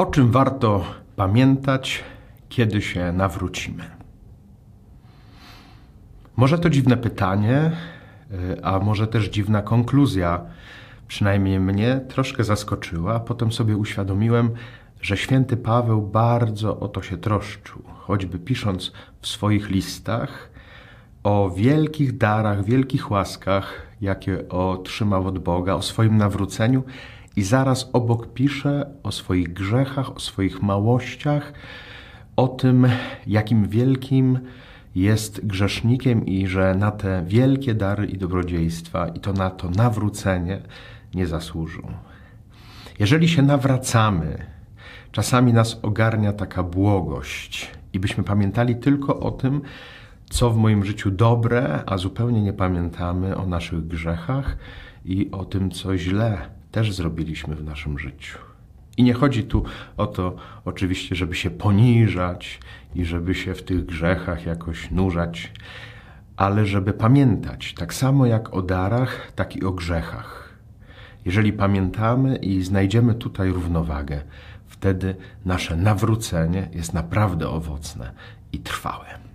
O czym warto pamiętać, kiedy się nawrócimy? Może to dziwne pytanie, y, a może też dziwna konkluzja. Przynajmniej mnie troszkę zaskoczyła, a potem sobie uświadomiłem, że święty Paweł bardzo o to się troszczył, choćby pisząc w swoich listach o wielkich darach, wielkich łaskach, jakie otrzymał od Boga, o swoim nawróceniu i zaraz obok pisze o swoich grzechach, o swoich małościach, o tym, jakim wielkim jest grzesznikiem i że na te wielkie dary i dobrodziejstwa i to na to nawrócenie nie zasłużył. Jeżeli się nawracamy, czasami nas ogarnia taka błogość i byśmy pamiętali tylko o tym, co w moim życiu dobre, a zupełnie nie pamiętamy o naszych grzechach i o tym, co źle też zrobiliśmy w naszym życiu. I nie chodzi tu o to, oczywiście, żeby się poniżać i żeby się w tych grzechach jakoś nurzać, ale żeby pamiętać, tak samo jak o darach, tak i o grzechach. Jeżeli pamiętamy i znajdziemy tutaj równowagę, wtedy nasze nawrócenie jest naprawdę owocne i trwałe.